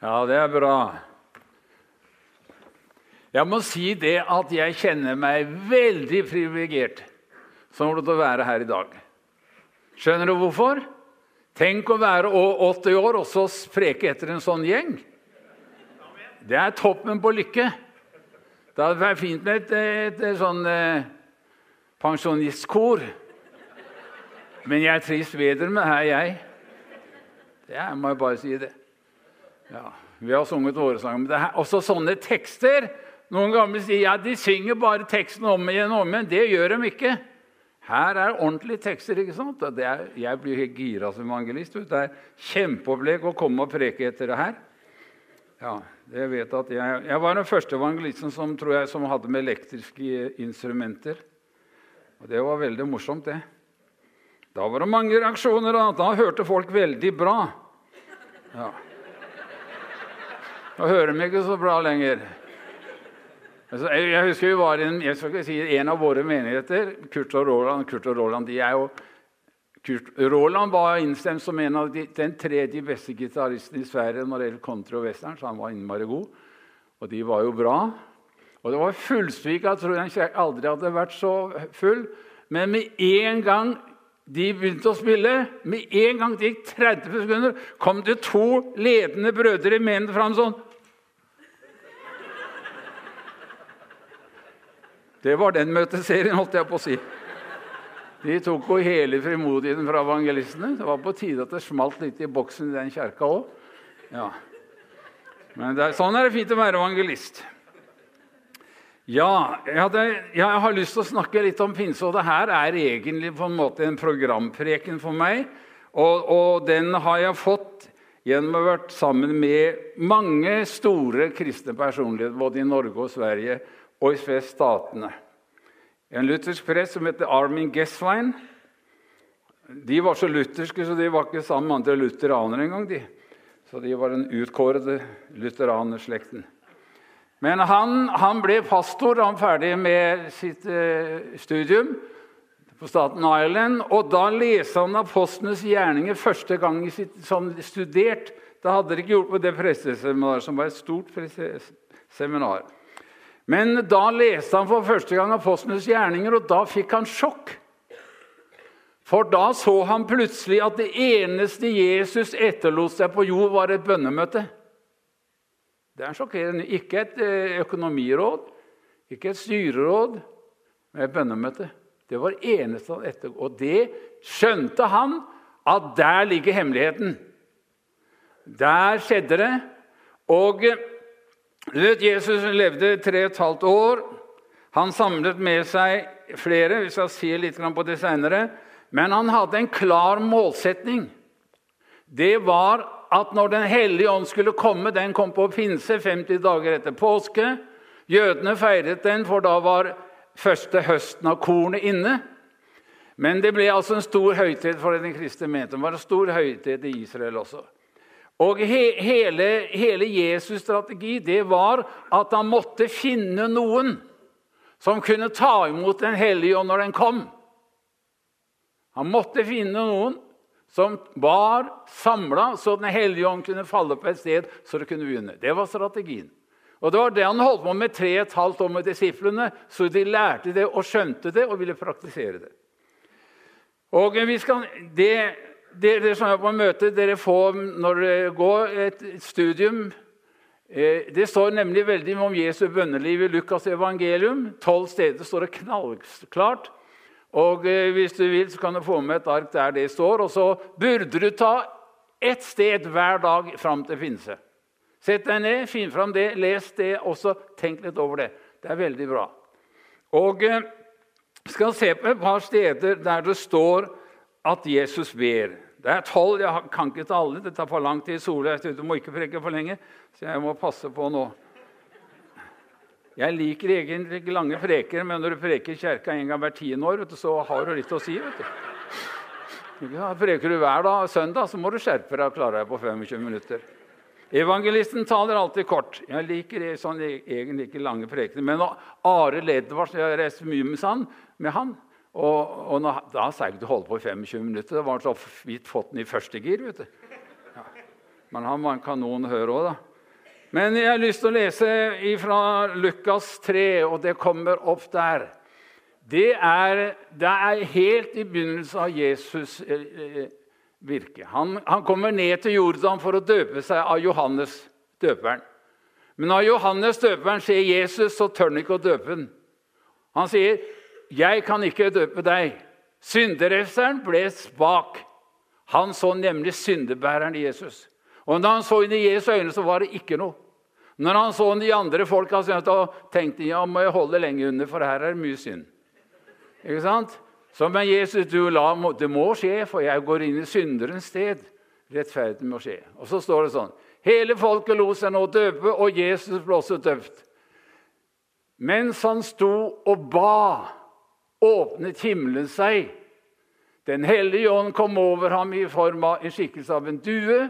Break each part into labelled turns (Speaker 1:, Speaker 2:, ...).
Speaker 1: Ja, det er bra. Jeg må si det at jeg kjenner meg veldig privilegert som får lov til å være her i dag. Skjønner du hvorfor? Tenk å være 80 år og så spreke etter en sånn gjeng. Det er toppen på lykke. Det hadde vært fint med et, et, et sånn eh, pensjonistkor. Men jeg trives bedre med her, jeg. Det må jeg bare si det. Ja, Vi har sunget våre sanger. Men det er også sånne tekster Noen gamle sier ja, de synger bare teksten om igjen og om igjen. Det gjør de ikke. Her er ordentlige tekster. ikke sant? Er, jeg blir helt gira som evangelist. Det er kjempeopplegg å komme og preke etter det her. Ja, det vet at jeg, jeg var den første evangelisten som, tror jeg, som hadde med elektriske instrumenter. Og Det var veldig morsomt, det. Da var det mange reaksjoner. Da, da hørte folk veldig bra. Ja. Nå hører de ikke så bra lenger. Altså, jeg husker vi var i en, si, en av våre menigheter. Kurt og Roland, Kurt og Roland de er jo, Kurt Roland var innstemt som en av de, den tredje beste gitaristen i Sverige når det gjelder country og western. så han var innmari god. Og de var jo bra. Og det var fullspika. Jeg tror jeg aldri hadde vært så full. Men med en gang de begynte å spille, med en gang det gikk 30 sekunder, kom det to ledende brødre i menigheten fram sånn Det var den møteserien, holdt jeg på å si. De tok jo hele frimodigheten fra evangelistene. Det var på tide at det smalt litt i boksen i den kjerka òg. Ja. Men er, sånn er det fint å være evangelist. Ja, jeg, hadde, jeg, har lyst til å snakke litt om pinse, og det her er egentlig på en måte en programpreken for meg. Og, og den har jeg fått gjennom å ha vært sammen med mange store kristne personligheter både i Norge og Sverige og i statene. En luthersk prest som heter Armin Gesswein. De var så lutherske, så de var ikke sammen med andre lutheranere engang. De. Så de var den utkårede lutheranerslekten. Men han, han, ble pastor da han ferdig med sitt eh, studium på Staten Island. Og da leste han apostlenes gjerninger første gang sitt, som studert. Det hadde de ikke gjort på det presteseminaret, som var et stort seminar. Men da leste han for første gang apostlenes gjerninger, og da fikk han sjokk. For da så han plutselig at det eneste Jesus etterlot seg på jord, var et bønnemøte. Det er sjokkerende. Ikke et eh, økonomiråd, ikke et styreråd, men et bønnemøte. Det var eneste han etter... Og det skjønte han at der ligger hemmeligheten. Der skjedde det. Og du vet, Jesus levde tre og et halvt år. Han samlet med seg flere. Vi skal se litt på det senere. Men han hadde en klar målsetning. Det var at når Den hellige ånd skulle komme Den kom på pinse 50 dager etter påske. Jødene feiret den, for da var første høsten av kornet inne. Men det ble altså en stor høytid for den kristne menigheten. Det var en stor høytid i Israel også. Og he, hele, hele Jesus' strategi det var at han måtte finne noen som kunne ta imot Den hellige ånd når den kom. Han måtte finne noen som var samla, så Den hellige ånd kunne falle på et sted så det kunne begynne. Det var strategien. Og Det var det han holdt på med tre og et halvt år med disiplene, så de lærte det og skjønte det og ville praktisere det. Og vi skal, det dere som er på møte, dere får når dere går et studium eh, Det står nemlig veldig om Jesu bønneliv i Lukas' evangelium. Tolv steder står det knallklart. Og eh, Hvis du vil, så kan du få med et ark der det står. Og så burde du ta ett sted hver dag fram til pinse. Sett deg ned, finn fram det, les det, og så tenk litt over det. Det er veldig bra. Og vi skal se på et par steder der det står at Jesus ber. Det er tolv. Jeg kan ikke ta alle. Det tar for lang tid. Sola du må ikke preke for lenge, så jeg må passe på nå. Jeg liker egentlig ikke lange preker, men når du preker i kirka en gang hvert tiende år, du, så har du litt å si. vet du. Ja, preker du hver dag søndag, så må du skjerpe deg og klare deg på 25 minutter. Evangelisten taler alltid kort. Jeg liker sånn, egentlig ikke lange prekener. Men Are Ledvard, jeg har reist mye med han, og, og når, da sa jeg ikke du holdt på i 25 minutter. Da var han så vidt fått den i første gir. vet du. Ja. Men han var en kanon å høre òg, da. Men jeg har lyst til å lese fra Lukas 3, og det kommer opp der. Det er, det er helt i begynnelsen av Jesus eh, eh, virke. Han, han, kommer ned til Jordan for å døpe seg av Johannes døperen. Men når Johannes døperen ser Jesus, så tør han ikke å døpe ham. Han sier, 'Jeg kan ikke døpe deg.' Synderefseren ble spak. Han så nemlig syndebæreren Jesus. Og når han så inn i Jesu øyne, så var det ikke noe. Når han så de andre folka, så tenkte han ja, må jeg holde lenge under, for her er det mye synd. Ikke sant? Så men Jesus, du la, det må skje, for jeg går inn i synderens sted. Rettferdig må skje. Og så står det sånn Hele folket lot seg nå døpe, og Jesus ble også døpt. Mens han sto og ba, åpnet himmelen seg. Den hellige ånd kom over ham i form av en skikkelse av en due,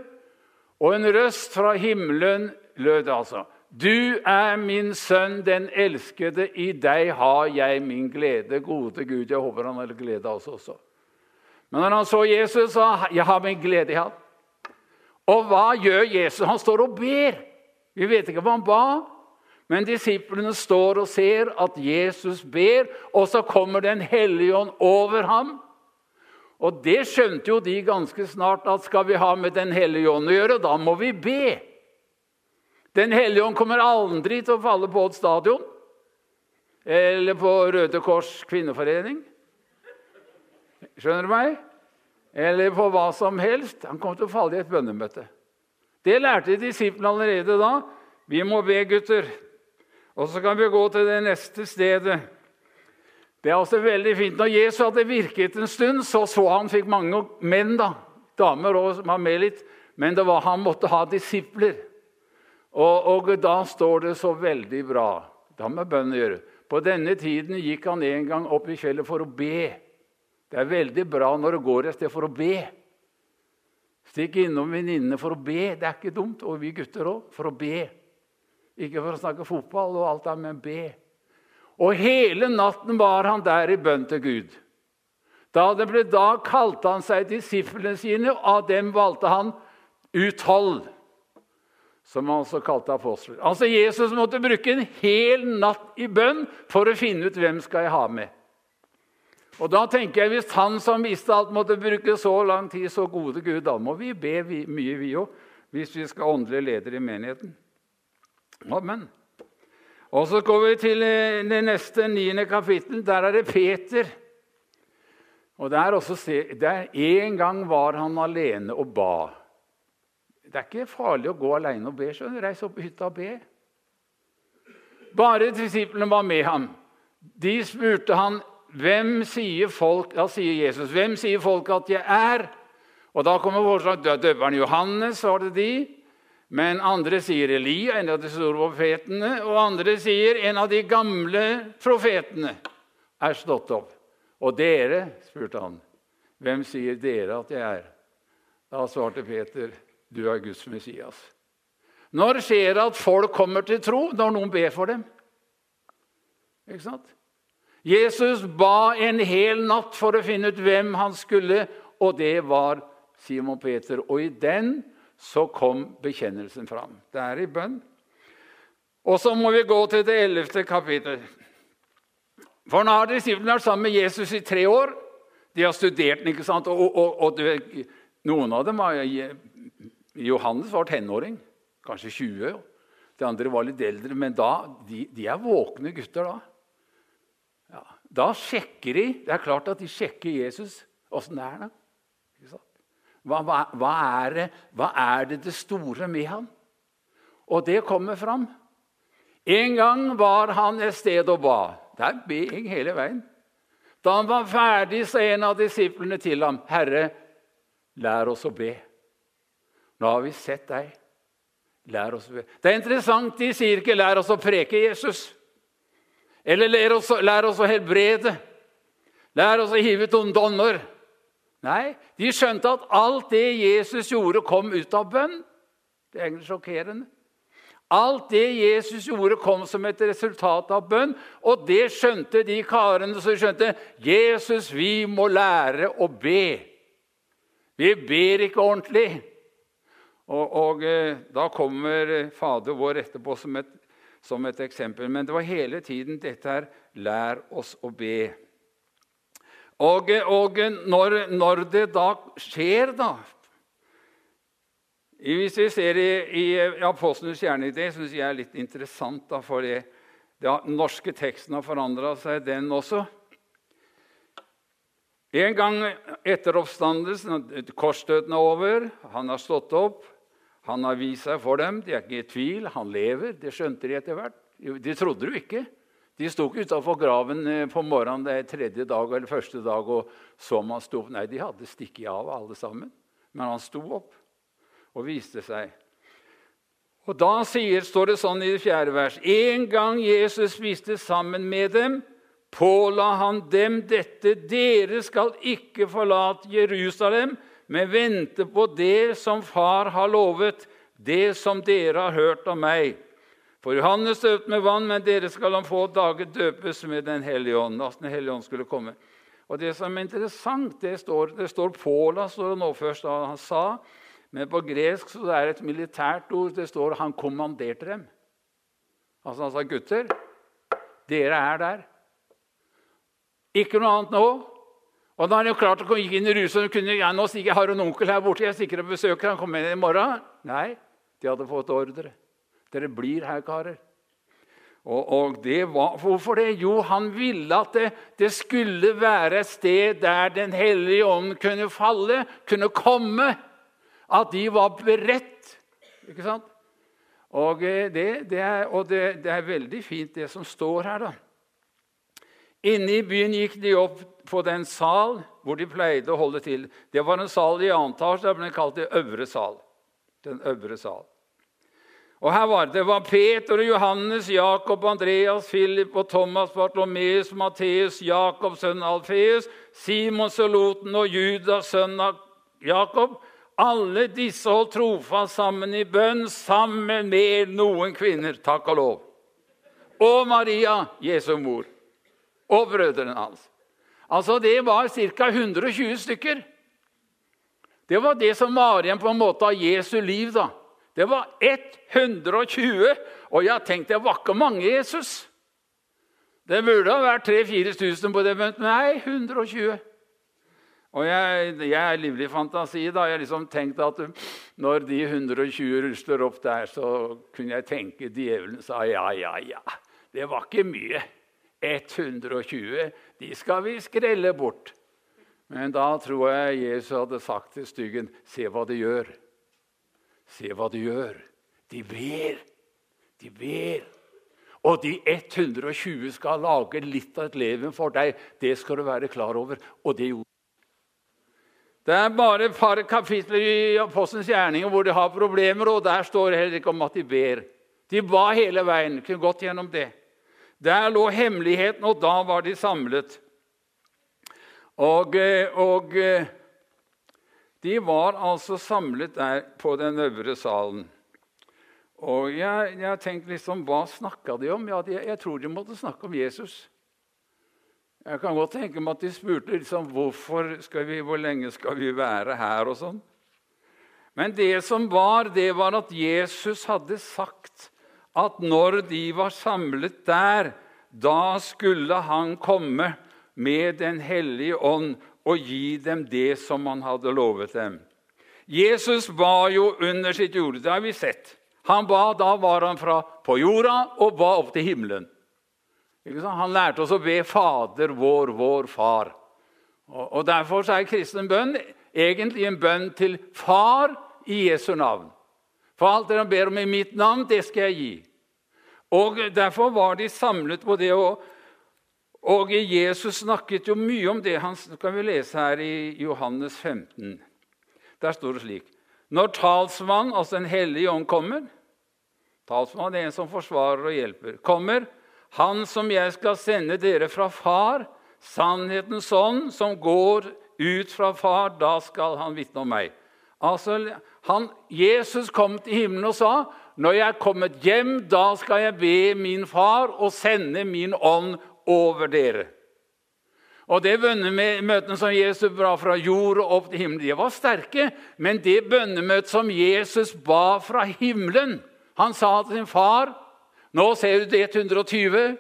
Speaker 1: og en røst fra himmelen lød altså Du er min sønn, den elskede. I deg har jeg min glede. Gode Gud, jeg håper han har glede av oss også. Men når han så Jesus, sa jeg har min glede i ham. Og hva gjør Jesus? Han står og ber. Vi vet ikke hva han ba, men disiplene står og ser at Jesus ber, og så kommer Den hellige ånd over ham. Og det skjønte jo de ganske snart, at skal vi ha med Den hellige ånd å gjøre, da må vi be. Den hellige ånd kommer aldri til å falle på et stadion eller på Røde Kors kvinneforening. Skjønner du meg? Eller på hva som helst. Han kommer til å falle i et bønnemøte. Det lærte disiplene allerede da. Vi må be, gutter. Og så kan vi gå til det neste stedet. Det er også veldig fint. Når Jesus hadde virket en stund, så så han fikk mange menn. da. Damer også var med litt. Men det var, han måtte ha disipler. Og, og, da står det så veldig bra. Det har med bønn gjøre. På denne tiden gikk han en gang opp i fjellet for å be. Det er veldig bra når du går et sted for å be. Stikk innom venninnene for å be. Det er ikke dumt. Og vi gutter òg. For å be. Ikke for å snakke fotball og alt det, men be. Og hele natten var han der i bønn til Gud. Da det ble dag, kalte han seg disiplene sine, og av dem valgte han ut tolv som han også kalte apostler. Altså Jesus måtte bruke en hel natt i bønn for å finne ut hvem skal jeg ha med. Og da tenker jeg, Hvis han som visste alt, måtte bruke så lang tid, så gode Gud, da må vi be mye, vi òg, hvis vi skal åndelige ledere i menigheten. Amen. Og Så går vi til eh, det neste, niende kapittel. Der er det Peter. Og der også, En gang var han alene og ba. Det er ikke farlig å gå alene og be. skjønner Reis opp på hytta og be. Bare disiplene var med ham. De spurte han, 'Hvem sier folk Da sier Jesus, 'Hvem sier folk at jeg er?' Og Da kommer forslag, døperen Johannes, var det de. Men andre sier Elia, en av de store profetene. Og andre sier en av de gamle profetene er stått opp. Og dere, spurte han, hvem sier dere at jeg er? Da svarte Peter, du er Guds Messias. Når skjer det at folk kommer til tro? Når noen ber for dem. Ikke sant? Jesus ba en hel natt for å finne ut hvem han skulle, og det var Simon Peter. Og i den så kom bekjennelsen fram. Det er i bønn. Og så må vi gå til det ellevte kapittel. For nå har disiplene vært sammen med Jesus i tre år. De har studert den, ikke sant? Og, og, og, og noen av dem har Johannes var tenåring, kanskje 20. De andre var litt eldre, men da, de, de er våkne gutter da. Ja, da sjekker de Det er klart at de sjekker Jesus. Åssen det er da. Hva, hva, hva, er det, hva er det det store med ham? Og det kommer fram. En gang var han et sted og ba. Det er being hele veien. Da han var ferdig, sa en av disiplene til ham, 'Herre, lær oss å be.' Nå har vi sett deg. Lær oss å be. Det er interessant. De sier ikke 'lær oss å preke Jesus'. Eller 'lær oss, lær oss å helbrede'. Lær oss å hive ut onde ånder. Nei, de skjønte at alt det Jesus gjorde, kom ut av bønn. Det er egentlig sjokkerende. Alt det Jesus gjorde, kom som et resultat av bønn. Og det skjønte de karene som skjønte Jesus, vi må lære å be. Vi ber ikke ordentlig. Og, og eh, da kommer Fader vår etterpå som et, som et eksempel. Men det var hele tiden dette her Lær oss å be. Og, og når, når, det da skjer, da Hvis vi ser i, i Apostlenes gjerning, det syns jeg er litt interessant. da, for Den norske teksten har forandra seg, den også. En gang etter oppstandelsen, korsstøten er over, han har stått opp, han har vist seg for dem. De er ikke i tvil, han lever. Det skjønte de etter hvert. De trodde jo ikke. De sto ikke utafor graven eh, på morgenen det tredje dag eller første dag og så om han sto opp. Nei, de hadde stikket av, alle sammen. Men han sto opp og viste seg. Og Da sier, står det sånn i det fjerde vers En gang Jesus spiste sammen med dem, påla han dem dette.: Dere skal ikke forlate Jerusalem, men vente på det som Far har lovet, det som dere har hørt om meg. For Johannes døpte med vann, men dere skal om få dager døpes med Den hellige ånd. Altså Den hellige ånd skulle komme. Og Det som er interessant, det står, det står Påla, står det nå først, da han sa. Men på gresk så det er et militært ord. Det står 'han kommanderte dem'. Altså han sa, 'Gutter, dere er der'. Ikke noe annet nå. Og da er det jo klart å komme inn i rusen og kunne jeg nå stikke, jeg har en onkel her borte, jeg stikker og besøker han kommer inn i morgen. Nei, de hadde fått ordre. Dere blir her, karer. Og, og det var, Hvorfor det? Jo, han ville at det, det, skulle være et sted der Den hellige ånd kunne falle, kunne komme. At de var beredt. Ikke sant? Og, eh, det, det er, og det, det, er, veldig fint, det som står her. da. Inne i byen gikk de opp på den sal hvor de pleide å holde til. Det var en sal i annen etasje, der ble kalt Den øvre sal. Den øvre sal. Og her var Det det var Peter og Johannes, Jakob, Andreas, Philip og Thomas, Bartlomeus, Matteus, Jakob, sønn Alfeus, Simon Soloten og Judas, sønn av Jakob. Alle disse holdt trofast sammen i bønn, sammen med noen kvinner. Takk og lov. Og Maria, Jesu mor. Og brødrene hans. Altså, Det var ca. 120 stykker. Det var det som var igjen på en måte av Jesu liv. da. Det var 120, og jeg tenkte det var ikke mange Jesus. Det burde ha vært 3000-4000 på det møtet. Nei, 120. Og jeg, jeg er livlig fantasi. da. Jeg har liksom tenkt at når de 120 rusler opp der, så kunne jeg tenke djevelen sa ja, ja, ja. Det var ikke mye. 120, de skal vi skrelle bort. Men da tror jeg Jesus hadde sagt til styggen, se hva de gjør. Se hva de gjør. De ber. De ber. Og de 120 skal lage litt av et leven for deg. Det skal du være klar over. Og det gjorde det er bare et par kapitler i Apostelens gjerninger hvor de har problemer, og der står det heller ikke om at de ber. De ba hele veien. Kunne gått gjennom det. Der lå hemmeligheten, og da var de samlet. Og, eh, og eh, de var altså samlet der på den øvre salen. Og jeg, jeg tenkte liksom, Hva snakka de om? Ja, de, jeg tror de måtte snakke om Jesus. Jeg kan godt tenke meg at de spurte liksom, hvorfor skal vi, hvor lenge skal vi være her. og sånn. Men det som var, det var at Jesus hadde sagt at når de var samlet der, da skulle han komme med Den hellige ånd og gi dem det som han hadde lovet dem. Jesus var jo under sitt jord. Det har vi sett. Han ba, Da var han fra på jorda og ba opp til himmelen. Han lærte oss å be 'Fader vår, vår Far'. Og Derfor er kristen bønn egentlig en bønn til Far i Jesu navn. For alt han ber om i mitt navn, det skal jeg gi. Og Derfor var de samlet på det. å og Jesus snakket jo mye om det. Han kan vi lese her i Johannes 15. Der står det slik Når talsmann, altså Den hellige ånd, kommer Talsmann er en som forsvarer og hjelper. Kommer Han som jeg skal sende dere fra Far, sannhetens ånd, som går ut fra Far, da skal han vitne om meg. Altså, han, Jesus kom til himmelen og sa når jeg er kommet hjem, da skal jeg be min far og sende min ånd over dere. Og det bønnemøtene som Jesus ba fra jord og opp til himmelen, de var sterke. Men det bønnemøtet som Jesus ba fra himmelen Han sa til sin far Nå ser du det 120.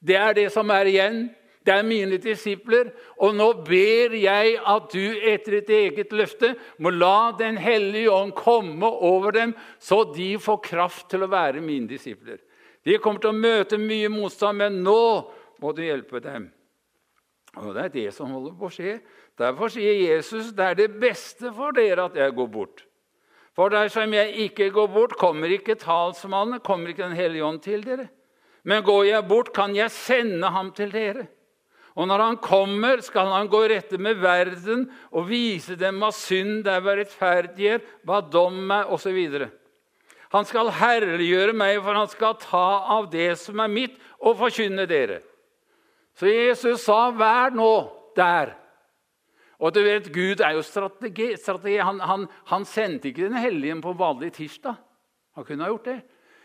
Speaker 1: Det er det som er igjen. Det er mine disipler. Og nå ber jeg at du etter ditt eget løfte må la Den hellige ånd komme over dem, så de får kraft til å være mine disipler. De kommer til å møte mye motstand, men nå må du hjelpe dem. Og Det er det som holder på å skje. Derfor sier Jesus det er det beste for dere at jeg går bort. For dersom jeg ikke går bort, kommer ikke talsmannen, kommer ikke Den hellige ånd til dere. Men går jeg bort, kan jeg sende ham til dere. Og når han kommer, skal han gå rette med verden og vise dem hva synd er, hva rettferdighet, hva dom er, osv. Han skal herliggjøre meg, for han skal ta av det som er mitt, og forkynne dere. Så Jesus sa, 'Vær nå der'. Og du vet, Gud er jo strategi. strategi. Han, han, han, sendte ikke Den hellige på vanlig tirsdag. Han kunne ha gjort det.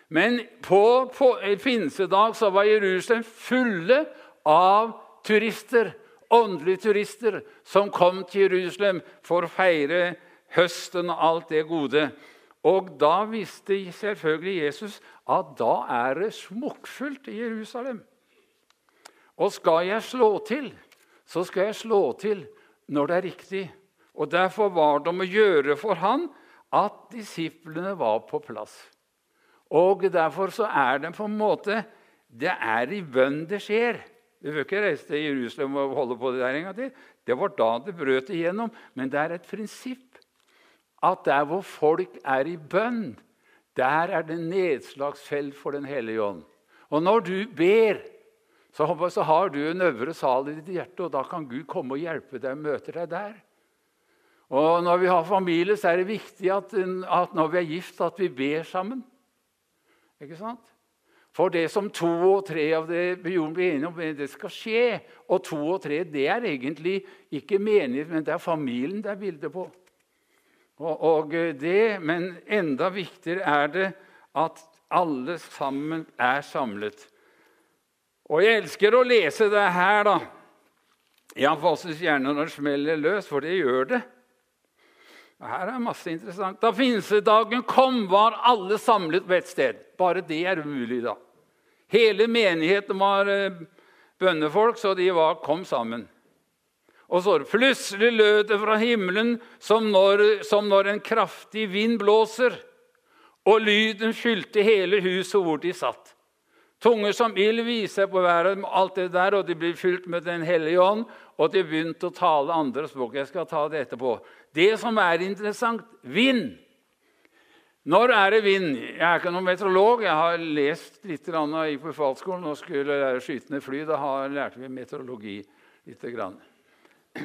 Speaker 1: Men på, på pinsedag så var Jerusalem fulle av turister, åndelige turister, som kom til Jerusalem for å feire høsten og alt det gode. Og da visste selvfølgelig Jesus at da er det smukkfullt i Jerusalem. Og skal jeg slå til, så skal jeg slå til når det er riktig. Og Derfor var det om å gjøre for han at disiplene var på plass. Og Derfor så er det på en måte Det er i bønn det skjer. Vi bør ikke reise til Jerusalem og holde på det der en gang til. Det var da det brøt igjennom. Men det er et prinsipp at der hvor folk er i bønn, der er det nedslagsfelt for Den hellige ånd. Og når du ber så, så har du en øvre sal i ditt hjerte, og da kan Gud komme og hjelpe deg og møte deg der. Og Når vi har familie, så er det viktig at, at når vi er gift, at vi ber sammen. Ikke sant? For det som to og tre av det jorden blir enige om, det skal skje. Og to og tre det er egentlig ikke menighet, men det er familien det er bildet på. Og, og det, Men enda viktigere er det at alle sammen er samlet. Og jeg elsker å lese det her, da. Iallfall gjerne når det smeller løs, for det gjør det. Og her er masse interessant. Da pinsedagen kom, var alle samlet på ett sted. Bare det er umulig, da. Hele menigheten var eh, bønnefolk, så de var, kom sammen. Og så Plutselig lød det fra himmelen som når, som når en kraftig vind blåser, og lyden fylte hele huset hvor de satt. Tunger som ild viser på været, alt det der, og de blir fylt med Den hellige ånd. Og de begynte å tale andre språk. Jeg skal ta det etterpå. Det som er interessant vind. Når er det vind? Jeg er ikke noen meteorolog. Jeg har lest litt grann, jeg gikk på befalsskolen og skulle lære skyte ned fly. Da lærte vi meteorologi litt. Grann.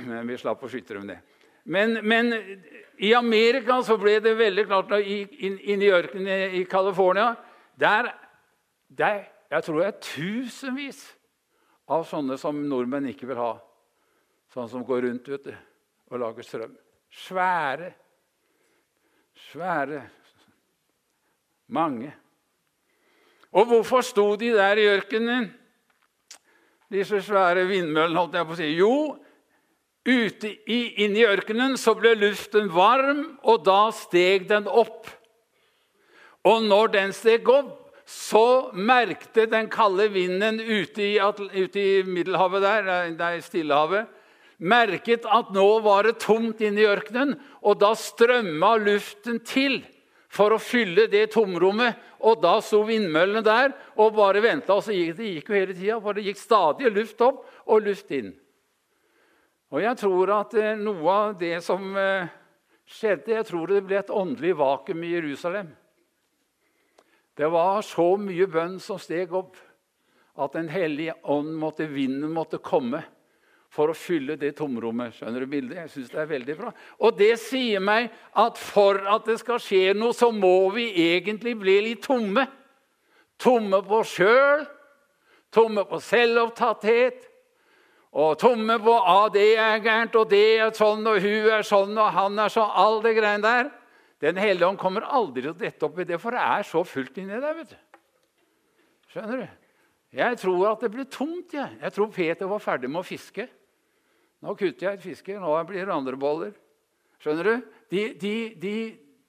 Speaker 1: Men vi slapp å skyte dem ned. Men, men, i Amerika så ble det veldig klart Inne inn i ørkenen i California der, der jeg tror det er tusenvis av sånne som nordmenn ikke vil ha. Sånne som går rundt vet du, og lager strøm. Svære. Svære. Mange. Og hvorfor sto de der i ørkenen, disse svære vindmøllene? holdt jeg på å si? Jo, ute i, inne i ørkenen så ble luften varm, og da steg den opp. Og når den steg opp, så merkte den kalde vinden ute i, ute i Middelhavet der, der Stillehavet merket at nå var det tomt inne i ørkenen, og da strømma luften til for å fylle det tomrommet. Og da sto vindmøllene der og bare venta. Og så gikk det gikk jo hele tida, for det gikk stadig luft opp og luft inn. Og jeg tror at eh, noe av det som eh, skjedde, jeg tror det ble et åndelig vakuum i Jerusalem. Det var så mye bønn som steg opp, at Den hellige ånd måtte, vinden måtte komme for å fylle det tomrommet. Skjønner du bildet? Jeg synes det er veldig bra. Og det sier meg at for at det skal skje noe, så må vi egentlig bli litt tomme. Tomme på oss sjøl, tomme på selvopptatthet. Og tomme på ah, 'det er gærent, og det er sånn, og hun er sånn, og han er sånn'. All det greiene der. Den hellige ånd kommer aldri til å dette opp i det, for det er så fullt inni der. vet du. Skjønner du? Jeg tror at det ble tomt. Jeg, jeg tror Peter var ferdig med å fiske. Nå kutter jeg et fiske, nå blir det andre boller. Skjønner du? De, de, de,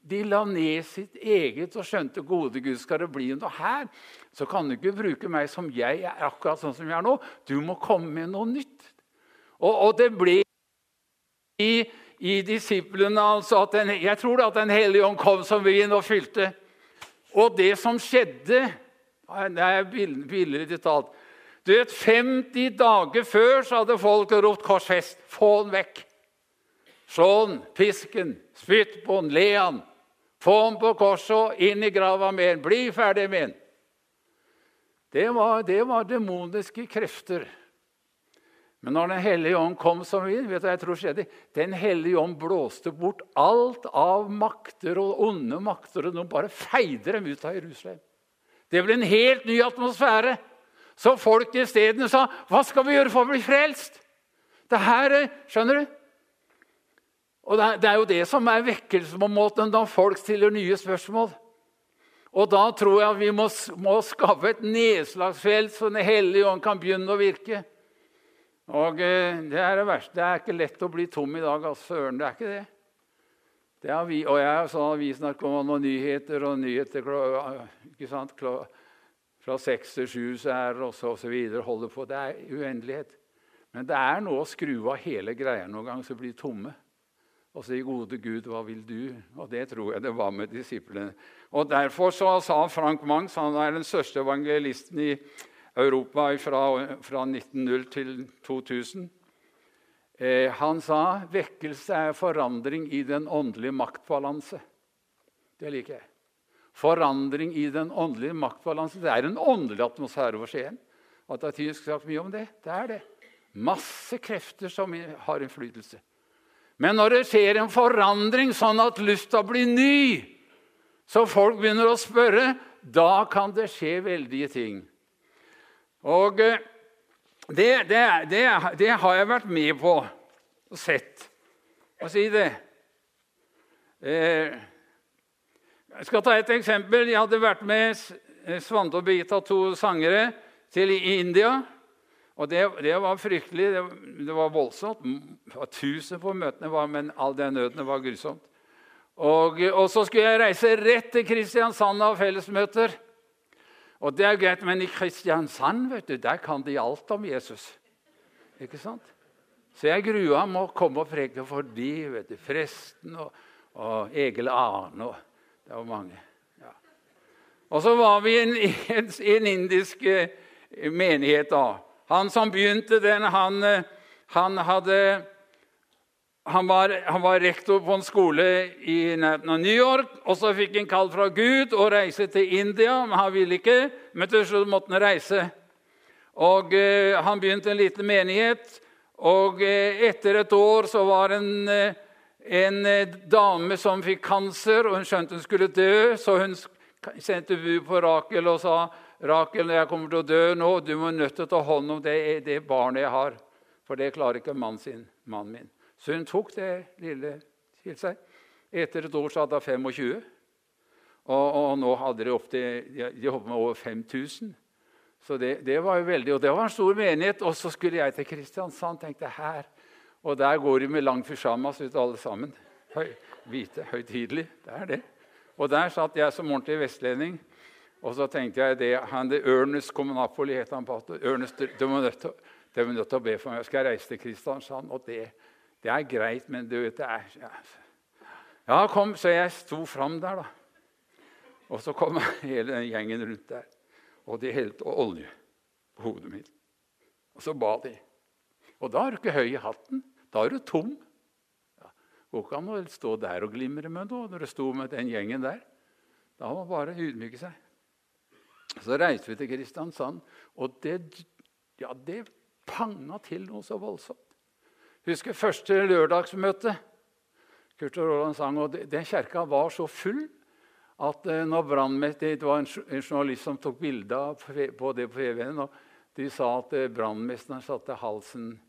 Speaker 1: de la ned sitt eget og skjønte gode Gud, skal det bli noe her, så kan du ikke bruke meg som jeg er, akkurat sånn som jeg er nå. Du må komme med noe nytt. Og, og det ble i, i disiplene altså at den, Jeg tror at Den hellige ånd kom som vin og fylte. Og det som skjedde Det er billedlig talt du vet, 50 dager før så hadde folk ropt 'korsfest'. Få den vekk. Slå den, pisk den, spytt på den, le han. Få den på korset inn i grava med den. Bli ferdig med den. Det var, det var demoniske krefter. Men når Den hellige ånd kom som vind, vet du hva jeg tror skjedde? Den hellige ånd blåste bort alt av makter og onde makter, og nå bare feide dem ut av Jerusalem. Det ble en helt ny atmosfære. Så folk isteden sa, 'Hva skal vi gjøre for å bli frelst?' Det her, Skjønner du? Og Det er jo det som er vekkelsesmåten når folk stiller nye spørsmål. Og da tror jeg vi må, må skaffe et nedslagsfelt så Den hellige ånd kan begynne å virke. Og eh, Det er det verste. Det er ikke lett å bli tom i dag. Altså, søren, det er ikke det. det er vi, og jeg sånn avisnarkoman og nyheter og nyheter ikke sant, fra seks til sju så er og så videre. Holder på. Det er uendelighet. Men det er noe å skru av hele greia noen ganger så blir tomme. Og si 'Gode Gud, hva vil du?' Og det tror jeg det var med disiplene. Og Derfor så sa Frank Mangs, han er den største evangelisten i Europa fra, fra 1900 til 2000. Eh, han sa 'vekkelse er forandring i den åndelige maktbalanse'. Det liker jeg forandring i den åndelige maktbalanse. Det er en åndelig atmosfære over Skien. At det er sagt mye om det. Det er det. Masse krefter som har innflytelse. Men når det skjer en forandring sånn at lufta blir ny, så folk begynner å spørre, da kan det skje veldige ting. Og eh, det, det, det, det har jeg vært med på og sett. Hva si det? Eh, jeg skal ta et eksempel. Jeg hadde vært med Svante og Birgitta, to sangere, til India. Og det, det var fryktelig. Det, det, var voldsomt. Tusen på møtene, var, men all den nøden var grusomt. Og, og, så skulle jeg reise rett til Kristiansand og fellesmøter. Og det er greit, men i Kristiansand vet du, der kan de alt om Jesus. Ikke sant? Så jeg grua meg å komme og preke for de, vet du, Presten og, og Egil Arne. og det var mange. Ja. Og så var vi i en, en, en, indisk eh, menighet. da. Han som begynte den, han, eh, han hadde han var, han var, rektor på en skole i New York. og Så fikk han kall fra Gud å reise til India, men han ville ikke. Men til slutt måtte han reise. Og eh, Han begynte en liten menighet. og eh, Etter et år så var en eh, en eh, dame som fikk kanser, og hun skjønte hun skulle dø. Så hun sendte bud på Rakel og sa Rakel, jeg kommer til å dø nå. Du må nødt til å ta hånd om det, det barnet jeg har. For det klarer ikke mannen, sin, mannen min. Så hun tok det lille til seg. Etter et år så hadde hun 25. Og, og, nå hadde de opptil de hoppet med over 5000. Så det, det, var jo veldig, og det var en stor menighet. Og så skulle jeg til Kristiansand. tenkte her, og der går de med lang fysjamas ut alle sammen. Høy, hvite, høytidelig. Det er det. Og der satt jeg som ordentlig vestlending. Og så tenkte jeg det, han, det Ernest Kommunapoli het han på. Ernest, du må nødt til å be for meg. Jeg skal reise til Kristiansand. Og det, det er greit, men du vet det er ja. ja, kom, Så jeg sto fram der, da. Og så kom hele den gjengen rundt der. Og de helte olje på hodet mitt. Og så ba de. Og da er du ikke høy i hatten. Da er du tom. Ja, Går ikke an å stå der og glimre med noe når du sto med den gjengen der. Da må man bare ydmyke seg. Så reiste vi til Kristiansand, og det, ja, det panga til noe så voldsomt. Husker første lørdagsmøte. Kurt og Roland sang, og Den kjerka var så full at eh, når brannmester, Det var en, journalist som tok bilde på det på TV-en. og De sa at eh, brannmesteren satte halsen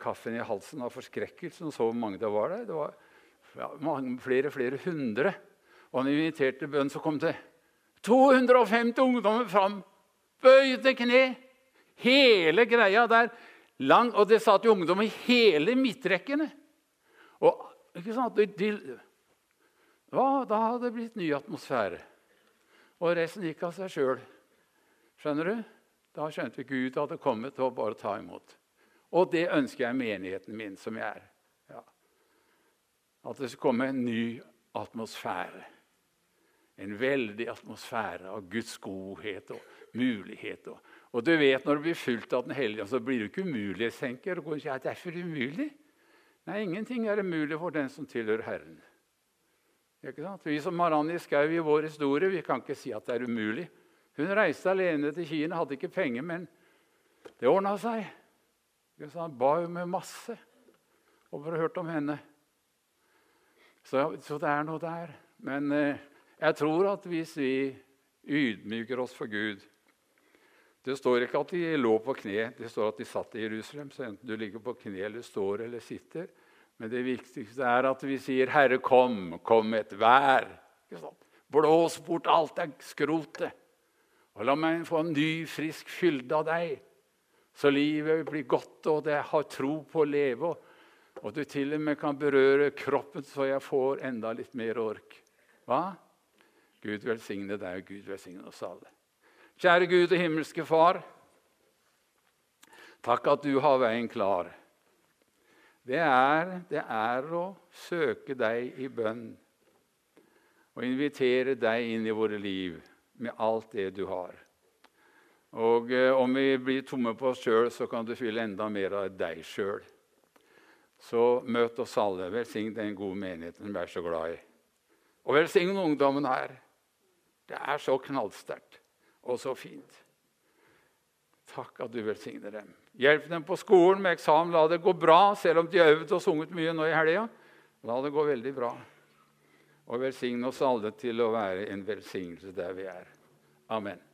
Speaker 1: kaffen i halsen av forskrekkelsen. Så mange det var der. Det var flere flere hundre. Og han inviterte bønn, så kom det 250 ungdommer fram. Bøyde kne. Hele greia der. Lang, og det satt jo ungdom i hele midtrekkene. Og ikke sant? De, de, ja, da hadde det blitt ny atmosfære. Og resten gikk av seg sjøl. Skjønner du? Da skjønte vi Gud hadde kommet til å bare ta imot. Og det ønsker jeg menigheten min, som jeg er. Ja. At det skal komme en ny atmosfære. En veldig atmosfære av Guds godhet og mulighet. Og, og du vet, Når du blir fulgt av Den hellige så blir du ikke umulighetstenker. Og sier ja, det er for umulig. Nei, ingenting er umulig for den som tilhører Herren. Vi som Marianne Skau i vår historie vi kan ikke si at det er umulig. Hun reiste alene til Kina, hadde ikke penger, men det ordna seg. Han ba jo med masse over å ha hørt om henne. Så, så, det er noe der. Men eh, jeg tror at hvis vi ydmyker oss for Gud Det står ikke at de lå på kne, det står at de satt i Jerusalem. Så enten du ligger på kne eller står eller sitter. Men det viktigste er at vi sier, 'Herre, kom, kom et vær'. Blås bort alt det skrotet. Og la meg få en ny, frisk fylde av deg. Så livet blir godt, og det har tro på å leve. Og du til og med kan berøre kroppen så jeg får enda litt mer ork. Hva? Gud velsigne deg, og Gud velsigne oss alle. Kjære Gud og himmelske Far. Takk at du har veien klar. Det er, det er å søke deg i bønn og invitere deg inn i våre liv med alt det du har. Og eh, om vi blir tomme på oss sjøl, så kan du fylle enda mer av deg sjøl. Så møt oss alle. Velsign den gode menigheten vi er så glad i. Og velsign ungdommen her. Det er så knallsterkt og så fint. Takk at du velsigner dem. Hjelp dem på skolen med eksamen. La det gå bra, selv om de har øvd og sunget mye nå i helga. La det gå veldig bra. Og velsigne oss alle til å være en velsignelse der vi er. Amen.